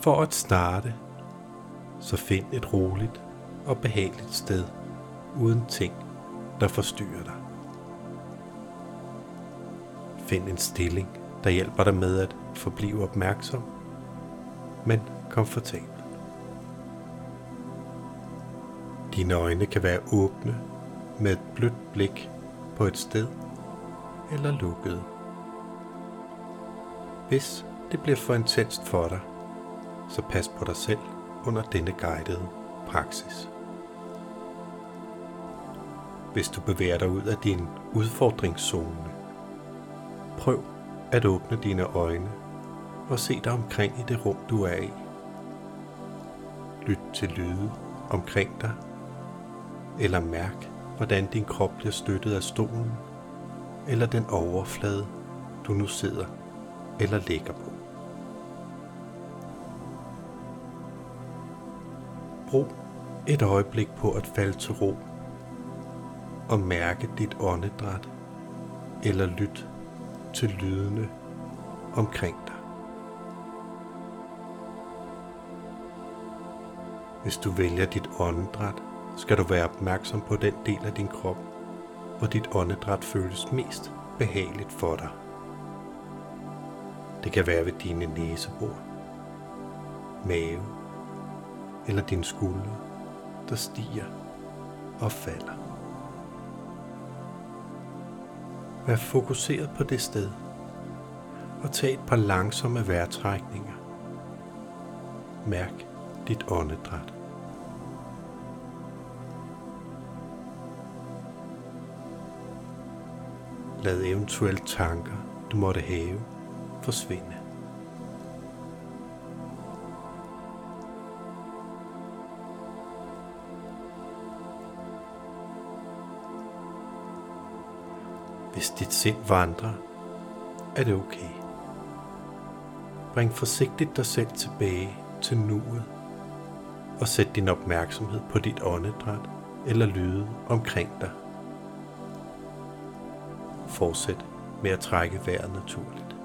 For at starte, så find et roligt og behageligt sted, uden ting, der forstyrrer dig. Find en stilling, der hjælper dig med at forblive opmærksom, men komfortabel. Dine øjne kan være åbne med et blødt blik på et sted eller lukkede. Hvis det bliver for intenst for dig, så pas på dig selv under denne guidede praksis. Hvis du bevæger dig ud af din udfordringszone, prøv at åbne dine øjne og se dig omkring i det rum, du er i. Lyt til lyde omkring dig, eller mærk, hvordan din krop bliver støttet af stolen, eller den overflade, du nu sidder eller ligger på. Brug et øjeblik på at falde til ro og mærke dit åndedræt eller lyt til lydene omkring dig. Hvis du vælger dit åndedræt, skal du være opmærksom på den del af din krop, hvor dit åndedræt føles mest behageligt for dig. Det kan være ved dine næsebor, mave eller dine skuldre, der stiger og falder. Vær fokuseret på det sted og tag et par langsomme vejrtrækninger. Mærk dit åndedræt. Lad eventuelle tanker, du måtte have, forsvinde. Hvis dit sind vandrer, er det okay. Bring forsigtigt dig selv tilbage til nuet og sæt din opmærksomhed på dit åndedræt eller lyde omkring dig. Fortsæt med at trække vejret naturligt.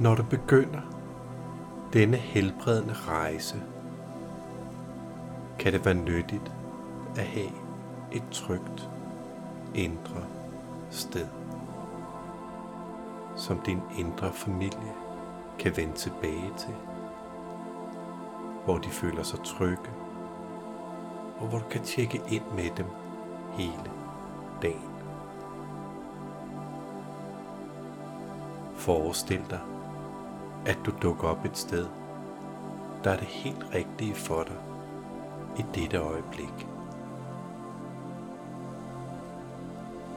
Når du begynder denne helbredende rejse, kan det være nyttigt at have et trygt indre sted, som din indre familie kan vende tilbage til, hvor de føler sig trygge, og hvor du kan tjekke ind med dem hele dagen. Forestil dig, at du dukker op et sted, der er det helt rigtige for dig i dette øjeblik.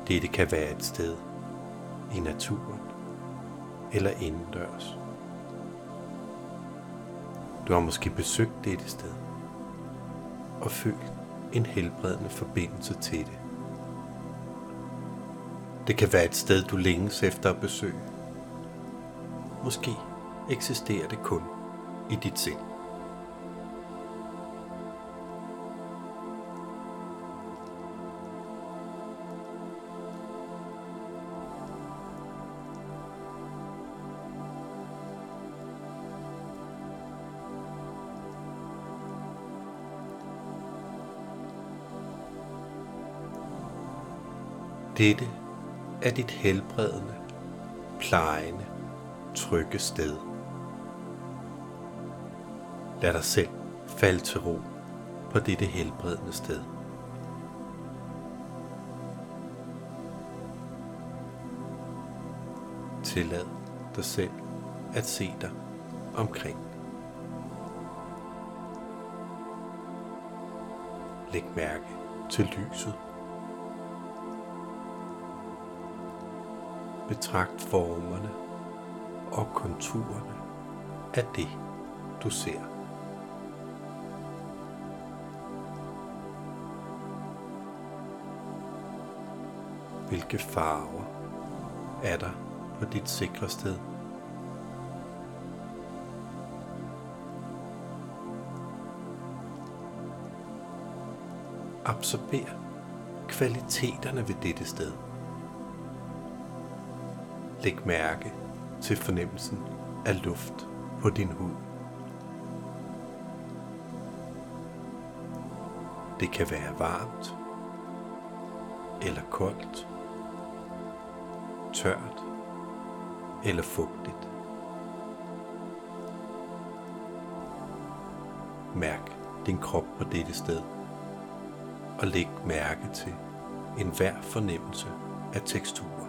Dette kan være et sted i naturen eller indendørs. Du har måske besøgt dette sted og følt en helbredende forbindelse til det. Det kan være et sted, du længes efter at besøge. Måske eksisterer det kun i dit sind. Dette er dit helbredende, plejende, trygge sted. Lad dig selv falde til ro på dette helbredende sted. Tillad dig selv at se dig omkring. Læg mærke til lyset. Betragt formerne og konturerne af det, du ser. Hvilke farver er der på dit sikre sted? Absorber kvaliteterne ved dette sted. Læg mærke til fornemmelsen af luft på din hud. Det kan være varmt eller koldt, tørt eller fugtigt. Mærk din krop på dette sted og læg mærke til enhver fornemmelse af tekstur.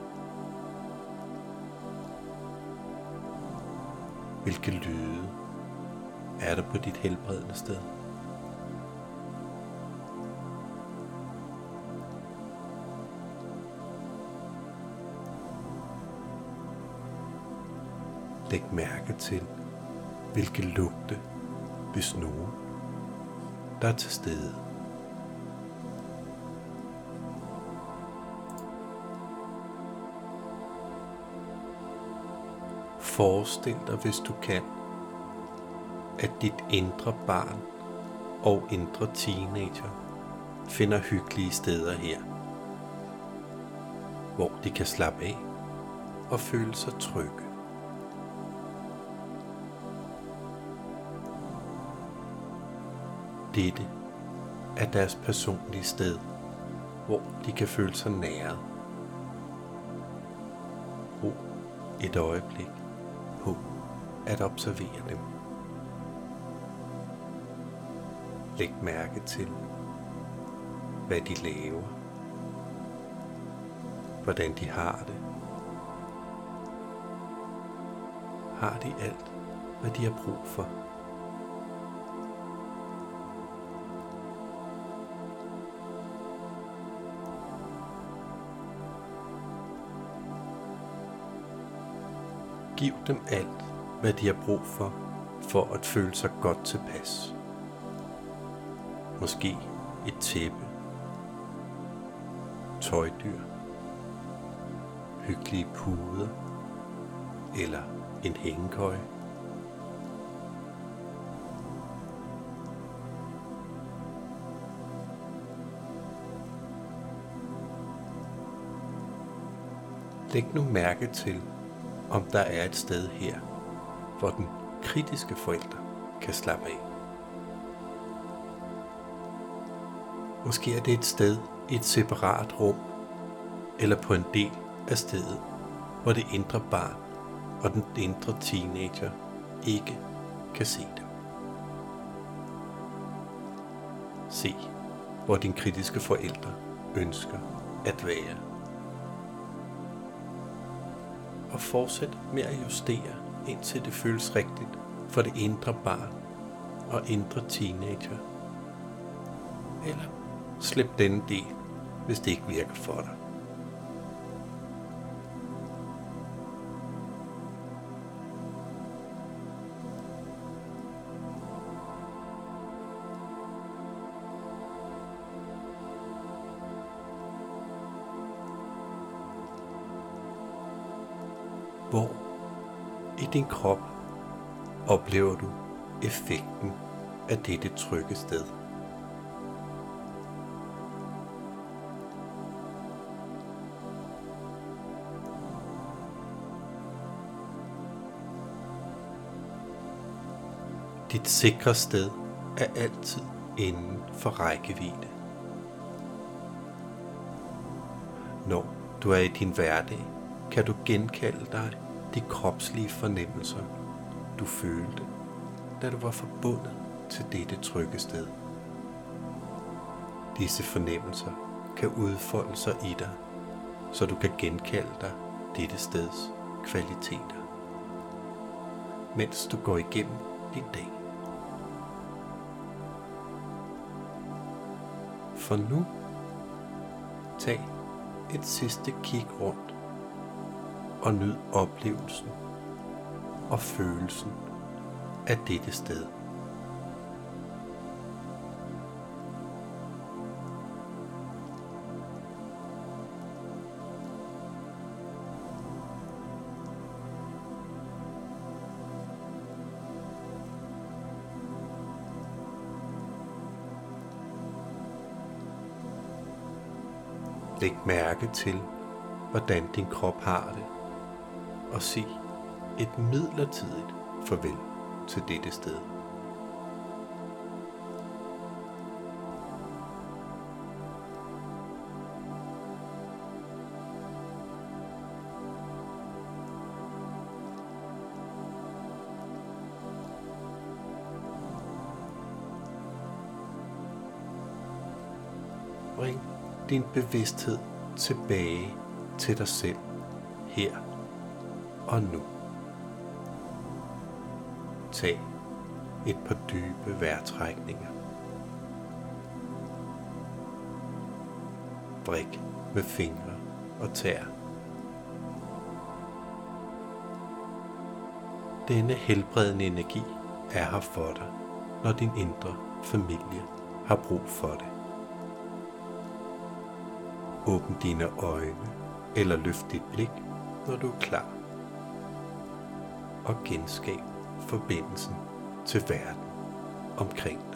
Hvilke lyde er der på dit helbredende sted? Læg mærke til, hvilke lugte, hvis nogen, der er til stede. Forestil dig, hvis du kan, at dit indre barn og indre teenager finder hyggelige steder her, hvor de kan slappe af og føle sig trygge. Dette er deres personlige sted, hvor de kan føle sig næret. Brug et øjeblik på at observere dem. Læg mærke til, hvad de laver, hvordan de har det. Har de alt, hvad de har brug for? Giv dem alt, hvad de har brug for, for at føle sig godt tilpas. Måske et tæppe, tøjdyr, hyggelige puder eller en hængekøje. Læg nu mærke til, om der er et sted her, hvor den kritiske forælder kan slappe af. Måske er det et sted i et separat rum, eller på en del af stedet, hvor det indre barn og den indre teenager ikke kan se dem. Se, hvor din kritiske forælder ønsker at være og fortsæt med at justere, indtil det føles rigtigt for det indre barn og indre teenager. Eller slip denne del, hvis det ikke virker for dig. Din krop oplever du effekten af dette trygge sted? Dit sikre sted er altid inden for rækkevidde. Når du er i din hverdag, kan du genkalde dig de kropslige fornemmelser, du følte, da du var forbundet til dette trygge sted. Disse fornemmelser kan udfolde sig i dig, så du kan genkalde dig dette steds kvaliteter, mens du går igennem din dag. For nu, tag et sidste kig rundt og nyd oplevelsen og følelsen af dette sted. Læg mærke til, hvordan din krop har det og sig et midlertidigt farvel til dette sted. Bring din bevidsthed tilbage til dig selv her og nu. Tag et par dybe vejrtrækninger. Brik med fingre og tær. Denne helbredende energi er her for dig, når din indre familie har brug for det. Åbn dine øjne eller løft dit blik, når du er klar. Og genskab forbindelsen til verden omkring.